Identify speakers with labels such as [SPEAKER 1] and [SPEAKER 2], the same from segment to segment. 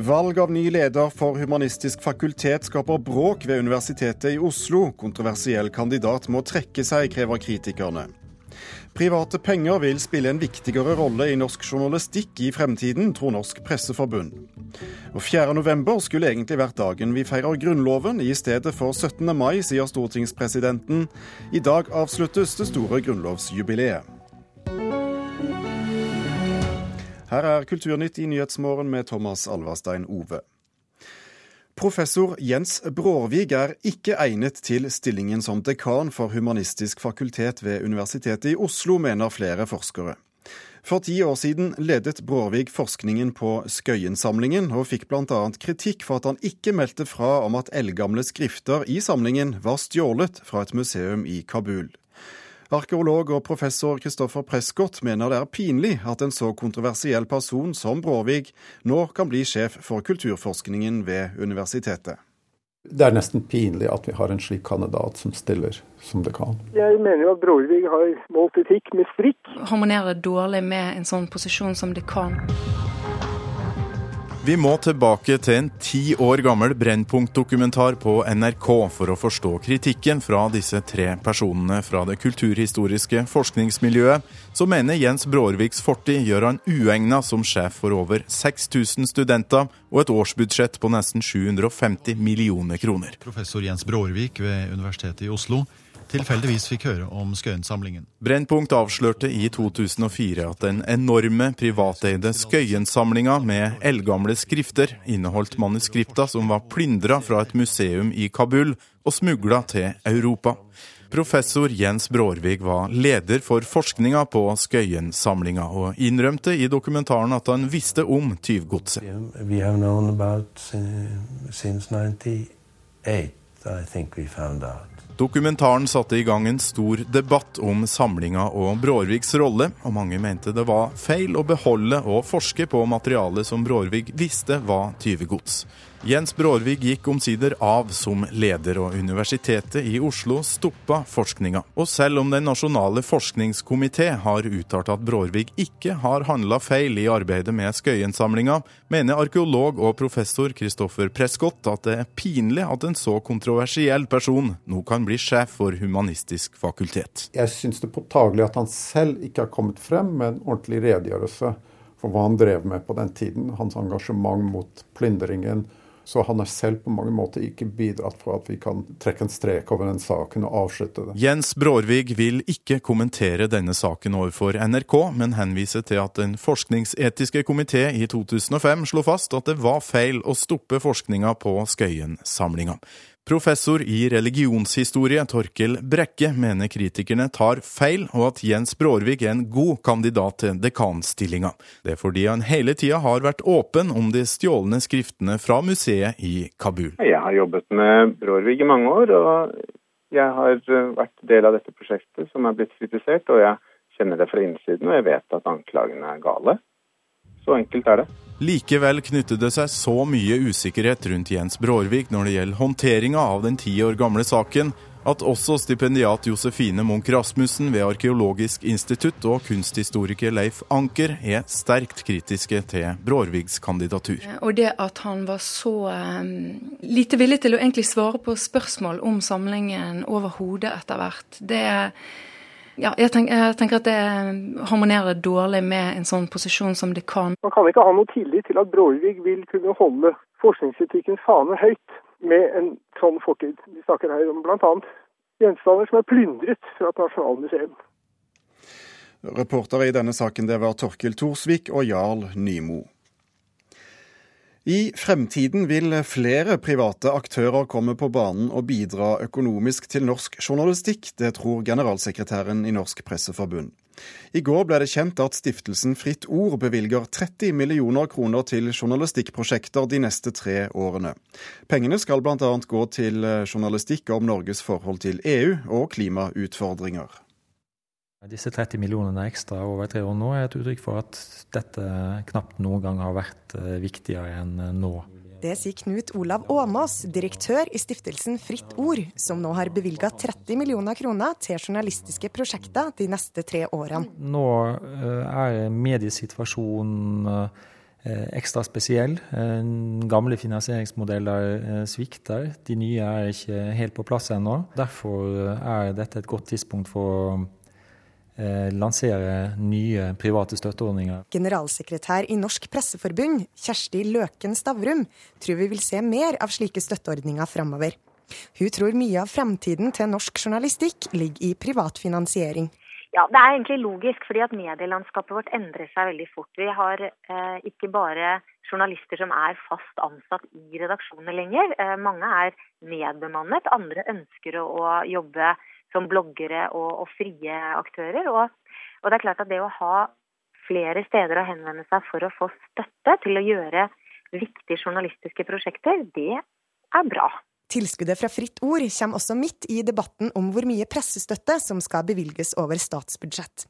[SPEAKER 1] Valg av ny leder for Humanistisk fakultet skaper bråk ved Universitetet i Oslo. Kontroversiell kandidat må trekke seg, krever kritikerne. Private penger vil spille en viktigere rolle i norsk journalistikk i fremtiden, tror Norsk Presseforbund. Og 4.11 skulle egentlig vært dagen vi feirer Grunnloven, i stedet for 17. mai, sier stortingspresidenten. I dag avsluttes det store grunnlovsjubileet. Her er Kulturnytt i Nyhetsmorgen med Thomas Alverstein Ove. Professor Jens Brårvig er ikke egnet til stillingen som dekan for Humanistisk fakultet ved Universitetet i Oslo, mener flere forskere. For ti år siden ledet Brårvig forskningen på Skøyen-samlingen, og fikk bl.a. kritikk for at han ikke meldte fra om at eldgamle skrifter i samlingen var stjålet fra et museum i Kabul. Arkeolog og professor Christoffer Prescott mener det er pinlig at en så kontroversiell person som Bråvig nå kan bli sjef for kulturforskningen ved universitetet.
[SPEAKER 2] Det er nesten pinlig at vi har en slik kandidat som stiller som dekan.
[SPEAKER 3] Jeg mener jo at Bråvig har målt etikk med strikk.
[SPEAKER 4] Harmonerer dårlig med en sånn posisjon som det kan.
[SPEAKER 5] Vi må tilbake til en ti år gammel Brennpunkt-dokumentar på NRK for å forstå kritikken fra disse tre personene fra det kulturhistoriske forskningsmiljøet, som mener Jens Brårviks fortid gjør han uegna som sjef for over 6000 studenter og et årsbudsjett på nesten 750 millioner kroner.
[SPEAKER 6] Professor Jens Brårvik ved Universitetet i Oslo tilfeldigvis fikk høre om Skøyen-samlingen.
[SPEAKER 5] Brennpunkt avslørte i 2004 at den enorme privateide Skøyen-samlinga med eldgamle skrifter inneholdt manuskripta som var plyndra fra et museum i Kabul og smugla til Europa. Professor Jens Brårvig var leder for forskninga på Skøyen-samlinga, og innrømte i dokumentaren at han visste om tyvgodset.
[SPEAKER 7] Vi har known om uh, since 98, I think we found out.
[SPEAKER 5] Dokumentaren satte i gang en stor debatt om samlinga og Brårviks rolle, og mange mente det var feil å beholde og forske på materialet som Brårvig visste var tyvegods. Jens Brårvig gikk omsider av som leder, og Universitetet i Oslo stoppa forskninga. Og selv om Den nasjonale forskningskomité har uttalt at Brårvig ikke har handla feil i arbeidet med Skøyen-samlinga, mener arkeolog og professor Kristoffer Prescott at det er pinlig at en så kontroversiell person nå kan bli sjef for Humanistisk fakultet.
[SPEAKER 2] Jeg syns det er påtagelig at han selv ikke har kommet frem med en ordentlig redegjørelse for hva han drev med på den tiden. Hans engasjement mot plyndringen så han har selv på mange måter ikke bidratt for at vi kan trekke en strek over den saken og avslutte det.
[SPEAKER 5] Jens Brårvig vil ikke kommentere denne saken overfor NRK, men henviser til at Den forskningsetiske komité i 2005 slo fast at det var feil å stoppe forskninga på Skøyen-samlinga. Professor i religionshistorie Torkel Brekke mener kritikerne tar feil, og at Jens Brårvik er en god kandidat til dekanstillinga. Det er fordi han hele tida har vært åpen om de stjålne skriftene fra museet i Kabul.
[SPEAKER 8] Jeg har jobbet med Brårvik i mange år, og jeg har vært del av dette prosjektet som er blitt kritisert, og jeg kjenner det fra innsiden, og jeg vet at anklagene er gale. Så enkelt er det.
[SPEAKER 5] Likevel knyttet det seg så mye usikkerhet rundt Jens Brårvik når det gjelder håndteringa av den ti år gamle saken, at også stipendiat Josefine Munch Rasmussen ved Arkeologisk institutt og kunsthistoriker Leif Anker er sterkt kritiske til Brårvigs kandidatur.
[SPEAKER 4] Og det at han var så um, lite villig til å egentlig svare på spørsmål om samlingen overhodet etter hvert, det er ja, jeg, tenker, jeg, tenker, at det harmonerer dårlig med en sånn posisjon som det kan.
[SPEAKER 3] Man kan ikke ha noe tillit til at Bråvik vil kunne holde forskningsetikkens fane høyt med en sånn fortid. Vi snakker her om bl.a. gjenstander som er plyndret fra et nasjonalmuseum.
[SPEAKER 1] Reportere i denne saken det var Torkil Thorsvik og Jarl Nymo. I fremtiden vil flere private aktører komme på banen og bidra økonomisk til norsk journalistikk. Det tror generalsekretæren i Norsk Presseforbund. I går ble det kjent at stiftelsen Fritt Ord bevilger 30 millioner kroner til journalistikkprosjekter de neste tre årene. Pengene skal bl.a. gå til journalistikk om Norges forhold til EU og klimautfordringer.
[SPEAKER 9] Disse 30 millionene ekstra over tre år nå er et uttrykk for at dette knapt noen gang har vært viktigere enn nå.
[SPEAKER 10] Det sier Knut Olav Åmås, direktør i stiftelsen Fritt Ord, som nå har bevilga 30 millioner kroner til journalistiske prosjekter de neste tre årene.
[SPEAKER 9] Nå er mediesituasjonen ekstra spesiell. Gamle finansieringsmodeller svikter. De nye er ikke helt på plass ennå. Derfor er dette et godt tidspunkt for lansere nye private støtteordninger.
[SPEAKER 10] Generalsekretær i Norsk Presseforbund, Kjersti Løken Stavrum, tror vi vil se mer av slike støtteordninger framover. Hun tror mye av fremtiden til norsk journalistikk ligger i privat finansiering.
[SPEAKER 11] Ja, Det er egentlig logisk, fordi at medielandskapet vårt endrer seg veldig fort. Vi har eh, ikke bare journalister som er fast ansatt i redaksjonene lenger. Eh, mange er nedbemannet. Andre ønsker å, å jobbe som bloggere og, og frie aktører. Og, og, det er klart at det å ha flere steder å henvende seg for å få støtte til å gjøre viktige journalistiske prosjekter, det er bra.
[SPEAKER 10] Tilskuddet fra Fritt Ord kommer også midt i debatten om hvor mye pressestøtte som skal bevilges over statsbudsjett.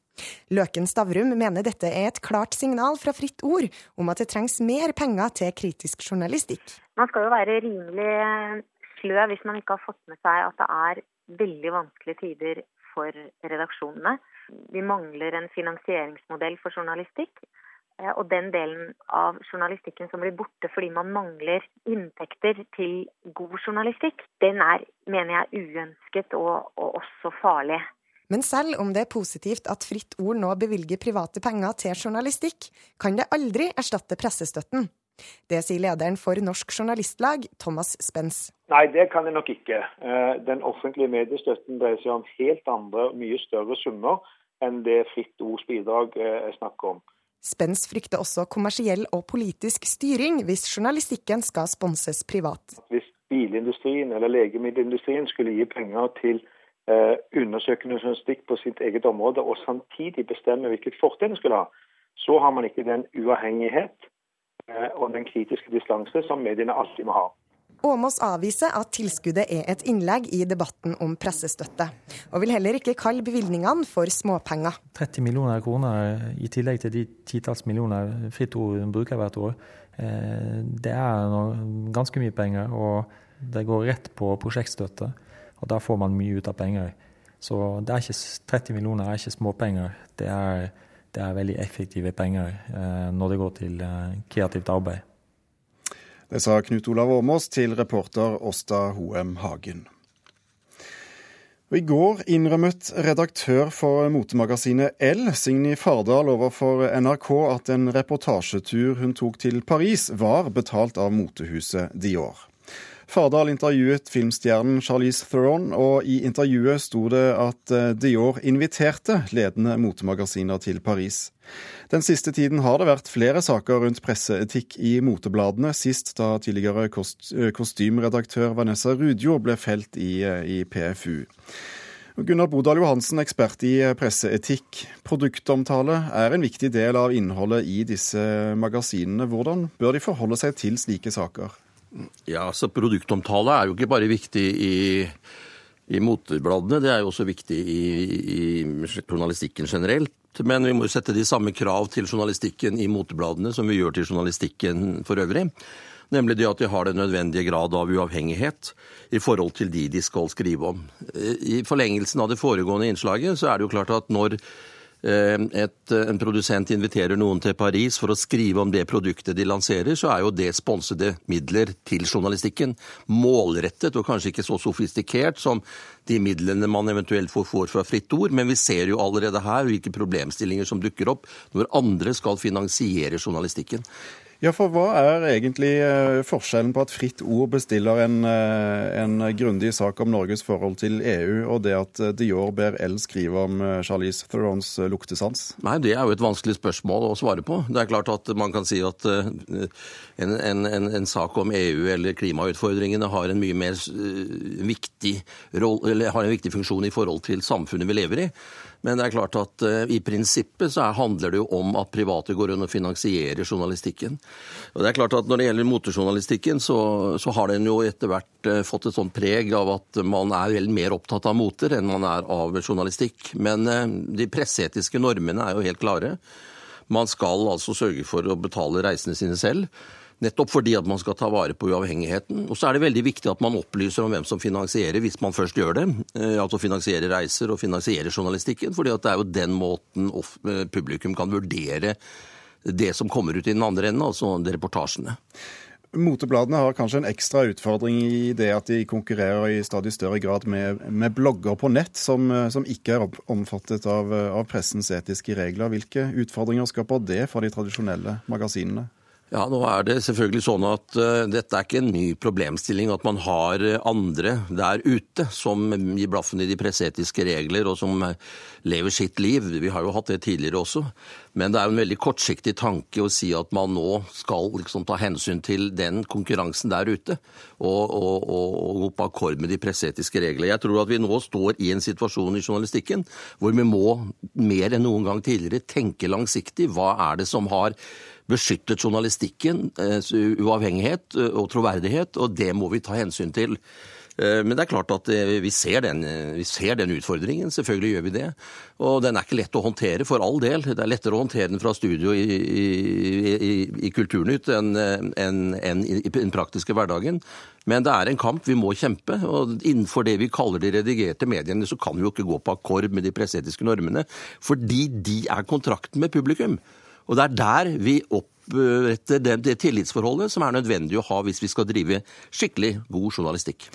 [SPEAKER 10] Løken Stavrum mener dette er et klart signal fra Fritt Ord om at det trengs mer penger til kritisk journalistikk.
[SPEAKER 11] Man skal jo være rimelig sløv hvis man ikke har fått med seg at det er veldig vanskelige tider for redaksjonene. Vi mangler en finansieringsmodell for journalistikk. Eh, og den delen av journalistikken som blir borte fordi man mangler inntekter til god journalistikk, den er, mener jeg, uønsket og, og også farlig.
[SPEAKER 10] Men selv om det er positivt at Fritt Ord nå bevilger private penger til journalistikk, kan det aldri erstatte pressestøtten. Det sier lederen for Norsk Journalistlag, Thomas Spens.
[SPEAKER 12] Nei, det kan jeg nok ikke. Eh, den offentlige mediestøtten dreier seg om helt andre, mye større summer enn det Fritt Ords bidrag eh, er snakk om.
[SPEAKER 10] Spens frykter også kommersiell og politisk styring hvis journalistikken skal sponses privat.
[SPEAKER 12] Hvis bilindustrien eller legemiddelindustrien skulle gi penger til eh, undersøkende journalistikk på sitt eget område, og samtidig bestemme hvilket fortrinn den skulle ha, så har man ikke den uavhengighet og den kritiske distanse som mediene alltid må ha.
[SPEAKER 10] Åmås avviser at tilskuddet er et innlegg i debatten om pressestøtte, og vil heller ikke kalle bevilgningene for småpenger.
[SPEAKER 9] 30 millioner kroner i tillegg til de titalls millioner Fritt Ord bruker hvert år. Eh, det er ganske mye penger, og det går rett på prosjektstøtte. Og da får man mye ut av penger. Så det er ikke, 30 millioner er ikke småpenger. Det er, det er veldig effektive penger eh, når det går til eh, kreativt arbeid.
[SPEAKER 1] Det sa Knut Olav Åmås til reporter Åsta Hoem Hagen. Og I går innrømmet redaktør for motemagasinet L, Signy Fardal, overfor NRK at en reportasjetur hun tok til Paris, var betalt av motehuset Dior. Fardal intervjuet filmstjernen Charlize Theron, og i intervjuet sto det at eh, Dior inviterte ledende motemagasiner til Paris. Den siste tiden har det vært flere saker rundt presseetikk i motebladene, sist da tidligere kost eh, kostymredaktør Vanessa Rudjo ble felt i, eh, i PFU. Gunnar Bodal Johansen, ekspert i presseetikk. Produktomtale er en viktig del av innholdet i disse magasinene. Hvordan bør de forholde seg til slike saker?
[SPEAKER 13] Ja, så Produktomtale er jo ikke bare viktig i, i motebladene, det er jo også viktig i, i, journalistikken generelt. Men vi må jo sette de samme krav til journalistikken i motebladene som vi gjør til journalistikken for øvrig. Nemlig det at de har den nødvendige grad av uavhengighet i forhold til de de skal skrive om. I forlengelsen av det foregående innslaget så er det jo klart at når et, en produsent inviterer noen til Paris for å skrive om det produktet de lanserer, så er jo det sponsede midler til journalistikken. Målrettet og kanskje ikke så sofistikert som de midlene man eventuelt får, får fra Fritt Ord, men vi ser jo allerede her hvilke problemstillinger som dukker opp når andre skal finansiere journalistikken.
[SPEAKER 1] Ja, for hva er egentlig eh, forskjellen på at Fritt Ord bestiller en, eh, en grundig sak om Norges forhold til EU, og det at eh, Dior ber L skrive om Charlize Therons luktesans?
[SPEAKER 13] Nei, Det er jo et vanskelig spørsmål å svare på. Det er klart at man kan si at en, en, en, sak om EU eller klimautfordringene har en mye mer viktig, roll, har en viktig funksjon i forhold til samfunnet vi lever i. Men det er klart at uh, i prinsippet så er, handler det jo om at private går inn og finansierer journalistikken. Og det er klart at Når det gjelder motejournalistikken, så, så har den jo etter hvert uh, fått et sånt preg av at man er vel mer opptatt av moter enn man er av journalistikk. Men uh, de presseetiske normene er jo helt klare. Man skal altså sørge for å betale reisene sine selv. Nettopp fordi at man skal ta vare på uavhengigheten. Og så er det veldig viktig at man opplyser om hvem som finansierer, hvis man først gjør det. Eh, altså finansierer reiser og finansierer journalistikken. fordi at det er jo den måten eh, publikum kan vurdere det som kommer ut i den andre enden, altså reportasjene.
[SPEAKER 1] Motebladene har kanskje en ekstra utfordring i det at de konkurrerer i stadig større grad med, med blogger på nett som, som ikke er omfattet av, av, pressens etiske regler. Hvilke utfordringer skaper det for de tradisjonelle magasinene?
[SPEAKER 13] Ja, nå er det selvfølgelig sånn at uh, dette er ikke en ny problemstilling. At man har andre der ute som gir blaffen i de presseetiske regler, og som lever sitt liv. Vi har jo hatt det tidligere også. Men det er jo en veldig kortsiktig tanke å si at man nå skal liksom ta hensyn til den konkurransen der ute, og, og, og gå på akkord med de presseetiske regler. Jeg tror at vi nå står i en situasjon i journalistikken hvor vi må mer enn noen gang tidligere tenke langsiktig. Hva er det som har beskyttet journalistikken, eh, uavhengighet eh, og troverdighet, og det må vi ta hensyn til. Eh, men det er klart at vi ser, den, vi ser, den, utfordringen, selvfølgelig gjør vi det. Og den er ikke lett å håndtere, for all del. Det er lettere å håndtere den fra studio i, i, i, i Kulturnytt enn en, en, i den praktiske hverdagen. Men det er en kamp vi må kjempe. og Innenfor det vi kaller de redigerte mediene, så kan vi jo ikke gå på akkord med de presseetiske normene. Fordi de er kontrakten med publikum. Og det er der vi oppretter det, det tillitsforholdet som er nødvendig å ha hvis vi skal drive skikkelig god journalistikk.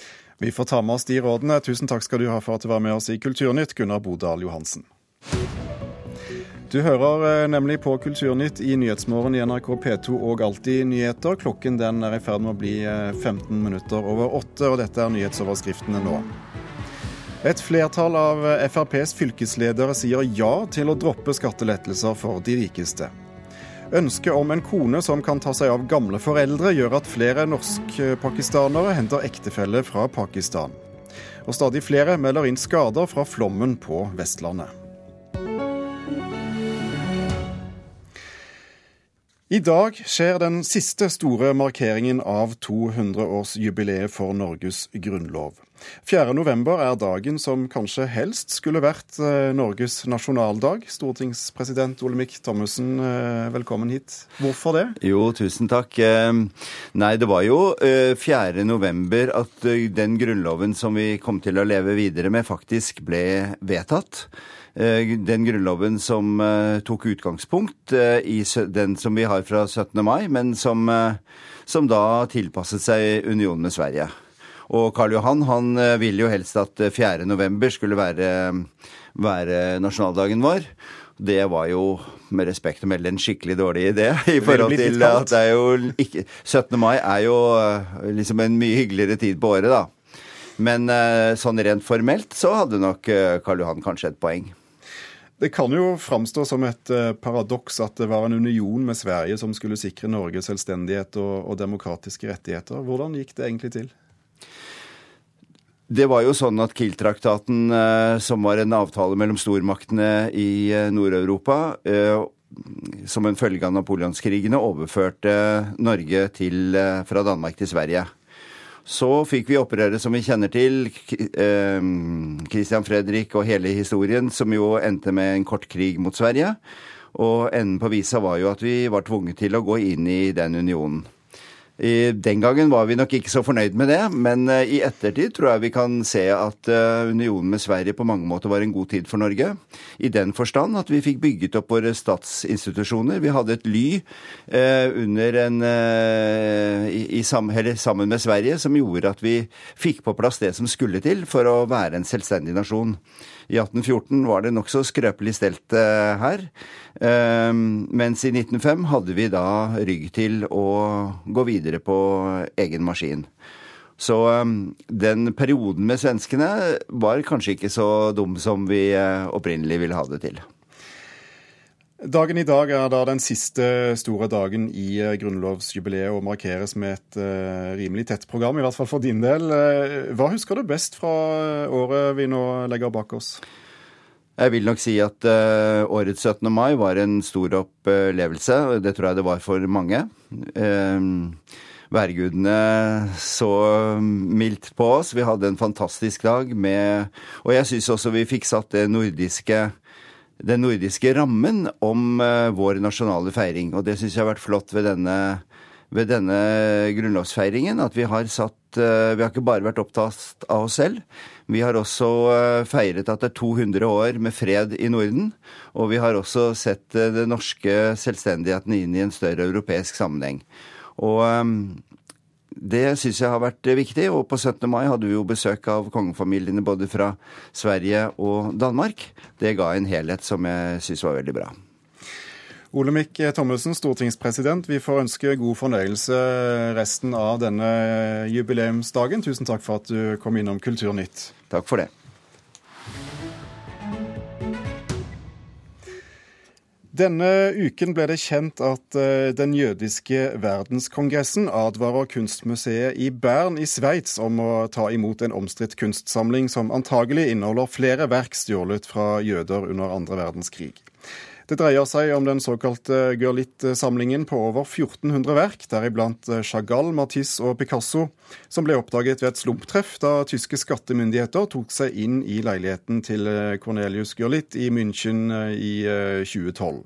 [SPEAKER 1] Vi får ta med oss de rådene. Tusen takk skal du ha for at du var med oss i Kulturnytt, Gunnar Bodal Johansen. Du hører eh, nemlig på Kulturnytt i Nyhetsmorgen i NRK P2 og Alltid nyheter. Klokken den er i ferd med å bli 15 eh, minutter over åtte, og dette er nyhetsoverskriftene nå. Et flertall av FrPs fylkesledere sier ja til å droppe skattelettelser for de rikeste. Ønsket om en kone som kan ta seg av gamle foreldre, gjør at flere norsk-pakistanere henter ektefelle fra Pakistan. Og stadig flere melder inn skader fra flommen på Vestlandet. I dag skjer den siste store markeringen av 200-årsjubileet for Norges grunnlov. 4.11 er dagen som kanskje helst skulle vært eh, Norges nasjonaldag. Stortingspresident Olemic Thommessen, eh, velkommen hit. Hvorfor det?
[SPEAKER 14] Jo, tusen takk. Eh, nei, det var jo 4.11 at den grunnloven som vi kom til å leve videre med, faktisk ble vedtatt. Den grunnloven som tok utgangspunkt i den som vi har fra 17. mai, men som, som da tilpasset seg unionen med Sverige. Og Karl Johan han eh, ville jo helst at 4. Eh, november skulle være, være nasjonaldagen vår. Det var jo med respekt å melde en skikkelig dårlig idé. i forhold til at det er jo ikke, 17. mai er jo eh, liksom en mye hyggeligere tid på året, da. Men sånn rent formelt så hadde nok Karl Johan kanskje et poeng.
[SPEAKER 1] Det kan jo framstå som et paradoks at det var en union med Sverige som skulle sikre Norge selvstendighet og, og demokratiske rettigheter. Hvordan gikk det egentlig til?
[SPEAKER 14] Det var jo sånn at Kiel-traktaten, eh, som var en avtale mellom stormaktene i eh, Nord-Europa, eh, som en følge av napoleonskrigene overførte Norge til, fra Danmark til Sverige. Så fikk vi opprøret som vi kjenner til, Christian Fredrik og hele historien, som jo endte med en kort krig mot Sverige. Og enden på visa var jo at vi var tvunget til å gå inn i den unionen. Den gangen var vi nok ikke så fornøyd med det, men eh, i ettertid tror jeg vi kan se at eh, unionen med Sverige på mange måter var en god tid for Norge. I den forstand at vi fikk bygget opp våre statsinstitusjoner. Vi hadde et ly eh, under en, i, i sam, sammen med Sverige som gjorde at vi fikk på plass det som skulle til for å være en selvstendig nasjon. I 1814 var det nokså skrøpelig stelt uh, her. Uh, mens i 1905 hadde vi da rygg til å gå videre på egen maskin. Så um, den perioden med svenskene var kanskje ikke så dum som vi uh, opprinnelig ville ha det til.
[SPEAKER 1] Dagen i dag er da den siste store dagen i eh, grunnlovsjubileet og markeres med et uh, rimelig tett program, i hvert fall for din del. Uh, hva husker du best fra året vi nå legger bak oss?
[SPEAKER 14] Jeg vil nok si at uh, årets 17. mai var en stor opplevelse. Det tror jeg det var for mange. Værgudene så mildt på oss. Vi hadde en fantastisk dag med Og jeg syns også vi fikk satt det nordiske den nordiske rammen om uh, vår nasjonale feiring. Og det syns jeg har vært flott ved denne, ved denne grunnlovsfeiringen. At vi har satt Vi har ikke bare vært opptatt av oss selv. Vi har også feiret at det er 200 år med fred i Norden. Og vi har også sett den norske selvstendigheten inn i en større europeisk sammenheng. Og det syns jeg har vært viktig. Og på 17. mai hadde vi jo besøk av kongefamiliene både fra Sverige og Danmark. Det ga en helhet som jeg syns var veldig bra.
[SPEAKER 1] Olemic Thommessen, stortingspresident. Vi får ønske god fornøyelse resten av denne jubileumsdagen. Tusen takk for at du kom innom Kulturnytt.
[SPEAKER 14] Takk for det.
[SPEAKER 1] Denne uken ble det kjent at eh, den jødiske verdenskongressen advarer kunstmuseet i Bern i Sveits om å ta imot en omstridt kunstsamling som antagelig inneholder flere verk stjålet fra jøder under andre verdenskrig. Det dreier seg om den såkalte Gørlitt-samlingen på over 1400 verk, deriblant Chagall, Matisse og Picasso, som ble oppdaget ved et slumptreff da tyske skattemyndigheter tok seg inn i leiligheten til Cornelius Gørlitt i München i 2012.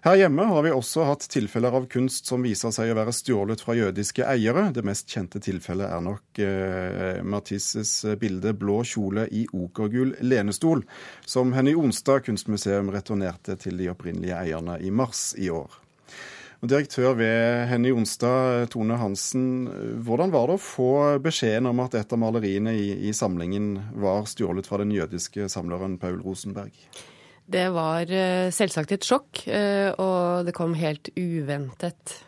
[SPEAKER 1] Her hjemme har vi også hatt tilfeller av kunst som viser seg å være stjålet fra jødiske eiere. Det mest kjente tilfellet er nok eh, Matisses bilde 'Blå kjole i okergul lenestol', som Henny Onstad kunstmuseum returnerte til de opprinnelige eierne i mars i år. Direktør ved Henny Onstad, Tone Hansen. Hvordan var det å få beskjeden om at et av maleriene i, i samlingen var stjålet fra den jødiske samleren Paul Rosenberg?
[SPEAKER 15] Det var eh, selvsagt et sjokk, eh, og det kom helt uventet.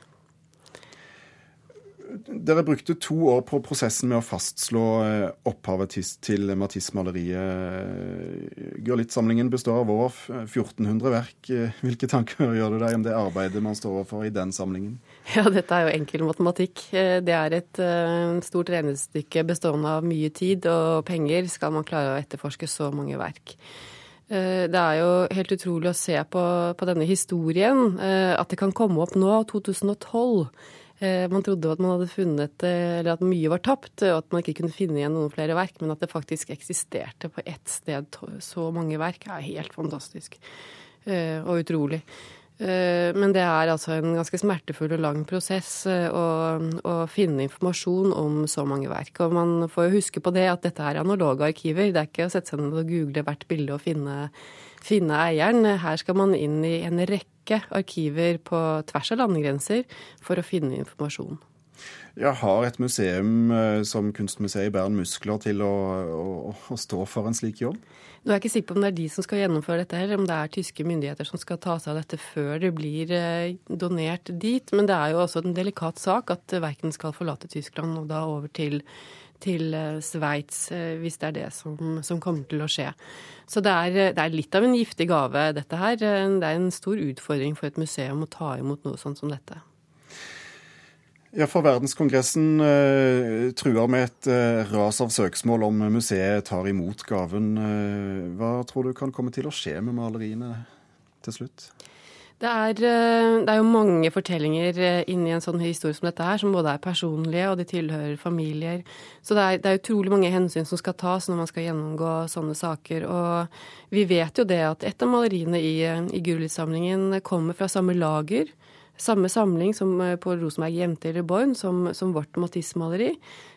[SPEAKER 1] Dere brukte to år på prosessen med å fastslå eh, opphavet til Matisse-maleriet. Gørlitt-samlingen består av over 1400 verk. Hvilke tanker gjør du deg om det arbeidet man står overfor i den samlingen?
[SPEAKER 15] Ja, dette er jo enkel matematikk. Det er et stort regnestykke bestående av mye tid og penger skal man klare å etterforske så mange verk. Eh, det er jo helt utrolig å se på, på denne historien. Eh, at det kan komme opp nå, 2012. Eh, man trodde at man hadde funnet, eller at mye var tapt, og at man ikke kunne finne igjen noen flere verk. Men at det faktisk eksisterte på ett sted så mange verk, er helt fantastisk. Og utrolig. Eh, men det er altså en ganske smertefull og lang prosess eh, å, å, finne informasjon om så mange verk. Og man får jo huske på det at dette er analoge arkiver. Det er ikke å sette seg ned og google hvert bilde og finne, finne eieren. Her skal man inn i en rekke arkiver på tvers av landegrenser for å finne informasjon.
[SPEAKER 1] Ja, har et museum eh, som Kunstmuseet i Bern muskler til å, å, å stå for en slik jobb?
[SPEAKER 15] Nå er jeg ikke sikker på om det er de som skal gjennomføre dette, eller om det er tyske myndigheter som skal ta seg av dette før det blir eh, donert dit. Men det er jo også en delikat sak at verken skal forlate Tyskland og da over til, til eh, Sveits, hvis det er det som, som, kommer til å skje. Så det er, det er, litt av en giftig gave, dette her. Det er en stor utfordring for et museum å ta imot noe sånt som dette.
[SPEAKER 1] Ja, for Verdenskongressen eh, truer med et eh, ras av søksmål om museet tar imot gaven. Eh, hva tror du kan komme til å skje med maleriene til slutt?
[SPEAKER 15] Det er, det er, jo mange fortellinger inni en sånn historie som dette her, som både er personlige og de tilhører familier. Så det er, det er, utrolig mange hensyn som skal tas når man skal gjennomgå sånne saker. Og vi vet jo det at et av maleriene i, i Gurlit-samlingen kommer fra samme lager samme samling som eh, på Rosenberg gjemte i Born, som, som vårt Matisse-maleri.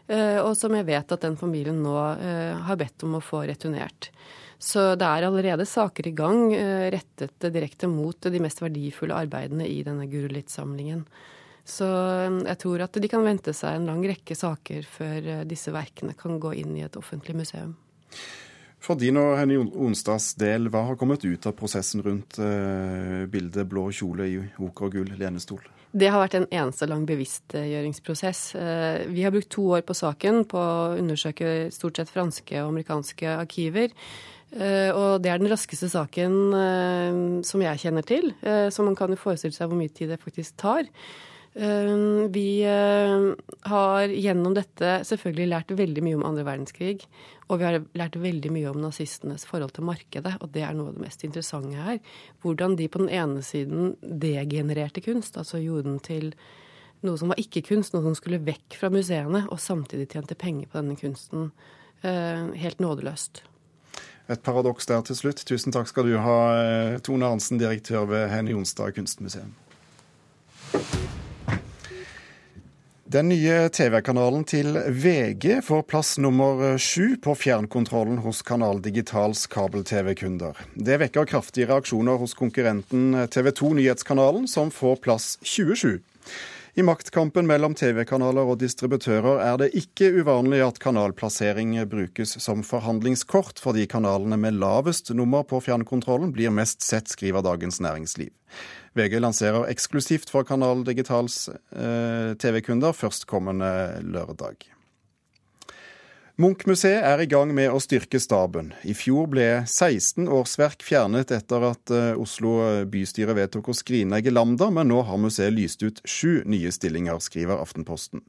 [SPEAKER 15] Eh, og som jeg vet at den familien nå eh, har bedt om å få returnert. Så det er allerede saker i gang rettet direkte mot de mest verdifulle arbeidene i denne Gurulitz-samlingen. Så jeg tror at de kan vente seg en lang rekke saker før disse verkene kan gå inn i et offentlig museum.
[SPEAKER 1] For din og Henny Onstads del, hva har kommet ut av prosessen rundt uh, bildet 'Blå kjole i oker og gull lenestol'?
[SPEAKER 15] Det har vært en eneste lang bevisstgjøringsprosess. Uh, vi har brukt to år på saken på å undersøke stort sett franske og amerikanske arkiver. Uh, og det er den raskeste saken som jeg kjenner til. Så man kan jo forestille seg hvor mye tid det faktisk tar. Vi har gjennom dette selvfølgelig lært veldig mye om andre verdenskrig. Og vi har lært veldig mye om nazistenes forhold til markedet, og det er noe av det mest interessante her. Hvordan de på den ene siden degenererte kunst, altså gjorde den til noe som var ikke-kunst, noe som skulle vekk fra museene, og samtidig tjente penger på denne kunsten. Eh, helt nådeløst.
[SPEAKER 1] Et paradoks der til slutt. Tusen takk skal du ha, eh, Tone Hansen, direktør ved Henny Jonstad kunstmuseum. Den nye TV-kanalen til VG får plass nummer sju på fjernkontrollen hos Kanal Digitals kabel-TV-kunder. Det vekker kraftige reaksjoner hos konkurrenten TV 2 Nyhetskanalen, som får plass 27. I maktkampen mellom TV-kanaler og distributører er det ikke uvanlig at kanalplassering brukes som forhandlingskort, fordi kanalene med lavest nummer på fjernkontrollen blir mest sett, skriver Dagens Næringsliv. VG lanserer eksklusivt for Kanal Digitals eh, TV-kunder førstkommende lørdag. Munch-museet er i gang med å styrke staben. I fjor ble 16 årsverk fjernet etter at eh, Oslo bystyre vedtok å skrinlegge Lambda, men nå har museet lyst ut sju nye stillinger, skriver Aftenposten.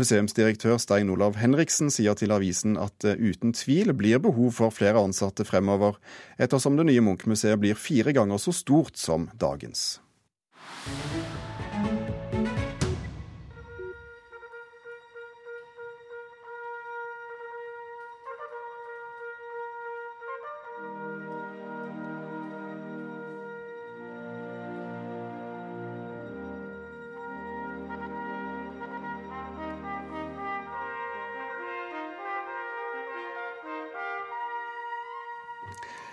[SPEAKER 1] Museumsdirektør Stein Olav Henriksen sier til avisen at det uten tvil blir behov for flere ansatte fremover, ettersom det nye Munch-museet blir fire ganger så stort som dagens.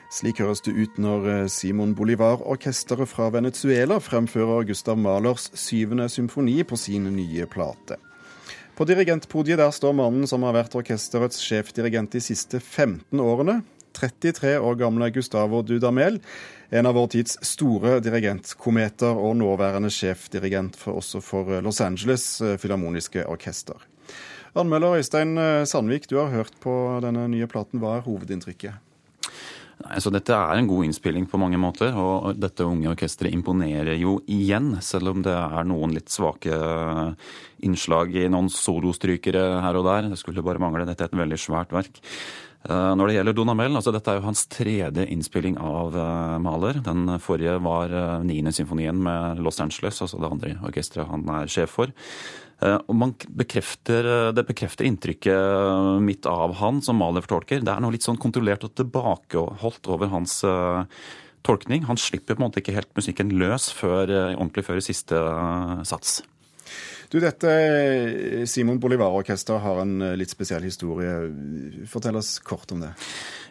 [SPEAKER 1] Slik høres det ut når eh, Simon Bolivar-orkesteret fra Venezuela fremfører Gustav Mahlers syvende symfoni på sin nye plate. På dirigentpodiet der står mannen som har vært orkesterets sjefdirigent de siste 15 årene. 33 år gamle Gustavo Dudamel, en av vår tids store dirigentkometer og nåværende sjefdirigent for, også for Los Angeles eh, Filharmoniske Orkester. Anmelder Øystein eh, Sandvik, du har hørt på denne nye platen. Hva er hovedinntrykket?
[SPEAKER 16] Så Dette er en god innspilling på mange måter, og dette unge orkesteret imponerer jo igjen. Selv om det er noen litt svake innslag i noen solostrykere her og der. Det skulle bare mangle. Dette er et veldig svært verk. Eh, når det gjelder Donamel, altså dette er jo hans tredje innspilling av Maler. Den forrige var uh, niende symfonien med Los Angeles, altså det andre orkesteret han er sjef for. Og bekrefter, Det bekrefter inntrykket mitt av han som Mahler fortolker. Det er noe litt sånn kontrollert og tilbakeholdt over hans tolkning. Han slipper på en måte ikke helt musikken løs før, ordentlig før i siste sats.
[SPEAKER 1] Du, dette Simon Bolivar-orkester har en eh, litt spesiell historie. Fortell oss kort om det.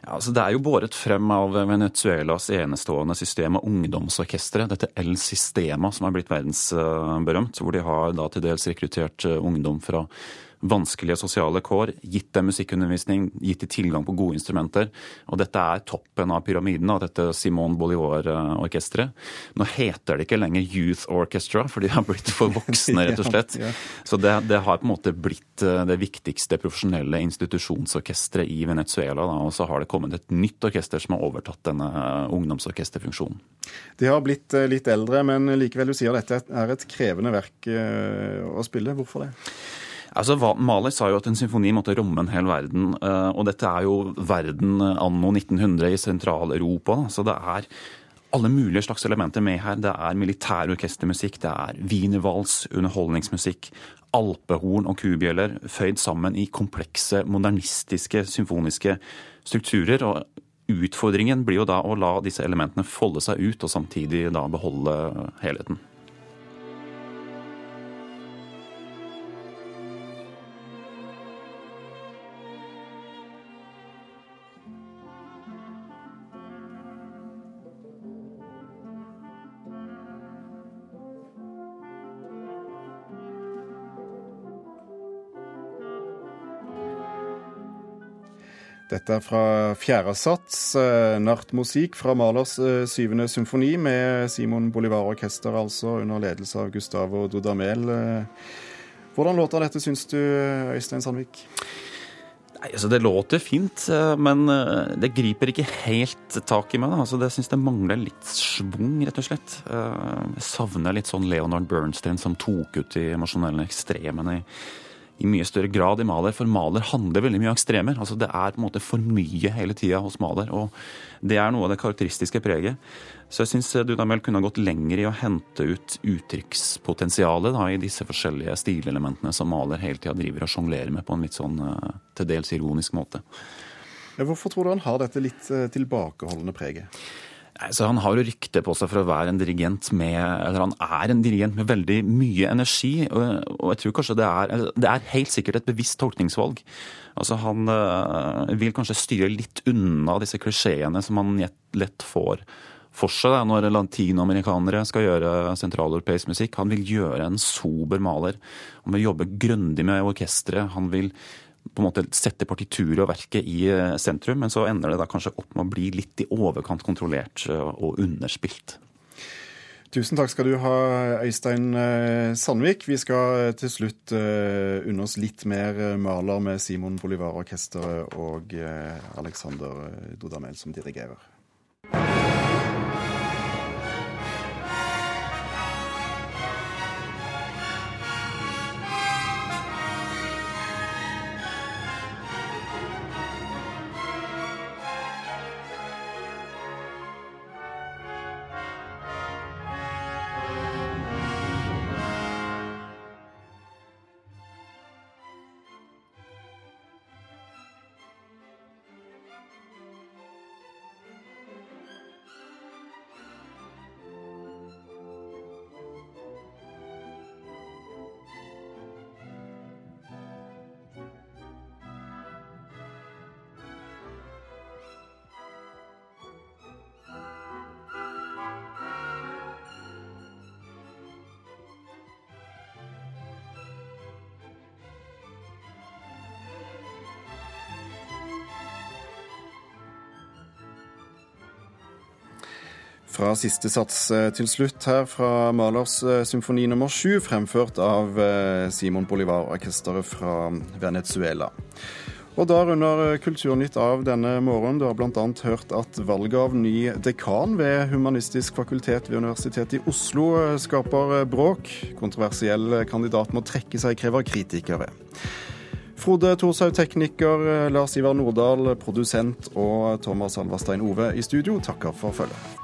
[SPEAKER 16] Ja, altså Det er jo båret frem av Venezuelas enestående system av ungdomsorkestre. Dette El Sistema, som er blitt verdensberømt. Hvor de har da til dels rekruttert eh, ungdom fra vanskelige sosiale kår, gitt dem musikkundervisning, gitt dem tilgang på gode instrumenter. Og dette er toppen av pyramiden av dette Simon Bolivar-orkesteret. Nå heter det ikke lenger Youth Orchestra, for de har blitt for voksne, rett og slett. Så det, det har på en måte blitt eh, det viktigste profesjonelle institusjonsorkesteret i Venezuela. Da. Og så har det kommet et nytt orkester som har overtatt denne eh, ungdomsorkesterfunksjonen.
[SPEAKER 1] De har blitt eh, litt eldre, men likevel, du sier dette er et krevende verk å spille. Hvorfor det?
[SPEAKER 16] Altså, Mahler sa jo at en symfoni måtte romme en hel verden. Eh, og dette er jo verden anno 1900 i Sentral-Europa. Så det er alle mulige slags elementer med her. Det er militærorkestermusikk, det er wienervals, underholdningsmusikk, alpehorn og kubjeller føyd sammen i komplekse, modernistiske, symfoniske strukturer. og Utfordringen blir jo da å la disse elementene folde seg ut, og samtidig da beholde helheten.
[SPEAKER 1] Dette er fra fjerde sats, nart Nachtmusik fra Malers eh, syvende symfoni, med Simon Bolivar Orkester, altså, under ledelse av Gustavo Dudamel. Eh, hvordan låter dette, syns du, Øystein Sandvik?
[SPEAKER 16] Nei, altså Det låter fint, men det griper ikke helt tak i meg. Altså, det syns det mangler litt schwung, rett og slett. Jeg savner litt sånn Leonard Bernstein som tok ut de emosjonelle ekstremene i i mye større grad i Maler, for Maler handler veldig mye om ekstremer. Altså Det er på en måte for mye hele tida hos Maler, og det er noe av det karakteristiske preget. Så jeg syns Dudamel kunne ha gått lenger i å hente ut uttrykkspotensialet i disse forskjellige stilelementene som Maler hele tida driver og sjonglerer med på en litt sånn eh, til dels ironisk måte.
[SPEAKER 1] Hvorfor tror du han har dette litt eh, tilbakeholdende preget?
[SPEAKER 16] Altså, han har jo rykte på seg for å være en dirigent med Eller han er en dirigent med veldig mye energi. Og, jeg tror kanskje det er Det er helt sikkert et bevisst tolkningsvalg. Altså, han øh, vil kanskje styre litt unna disse klisjeene som han lett får for seg da, når latinamerikanere skal gjøre sentraleuropeisk musikk. Han vil gjøre en sober maler. Han vil jobbe grundig med orkesteret. Han vil på en måte sette partituret og verket i eh, sentrum, men så ender det da kanskje opp med å bli litt i overkant kontrollert eh, og underspilt.
[SPEAKER 1] Tusen takk skal du ha, Øystein eh, Sandvik. Vi skal til slutt unne oss litt mer maler med Simon Bolivar-orkesteret og Alexander Dodamel som dirigerer. Fra siste sats eh, til slutt her fra Mahlers eh, symfoni nummer sju, fremført av eh, Simon Bolivar-orkesteret fra Venezuela. Og da runder Kulturnytt av denne morgenen. Du har bl.a. hørt at valget av ny dekan ved Humanistisk fakultet ved Universitetet i Oslo skaper bråk. Kontroversiell kandidat må trekke seg, krever kritikere. Frode Thorshaug, tekniker, Lars Ivar Nordahl, produsent, og Thomas Alverstein Ove i studio takker for følget.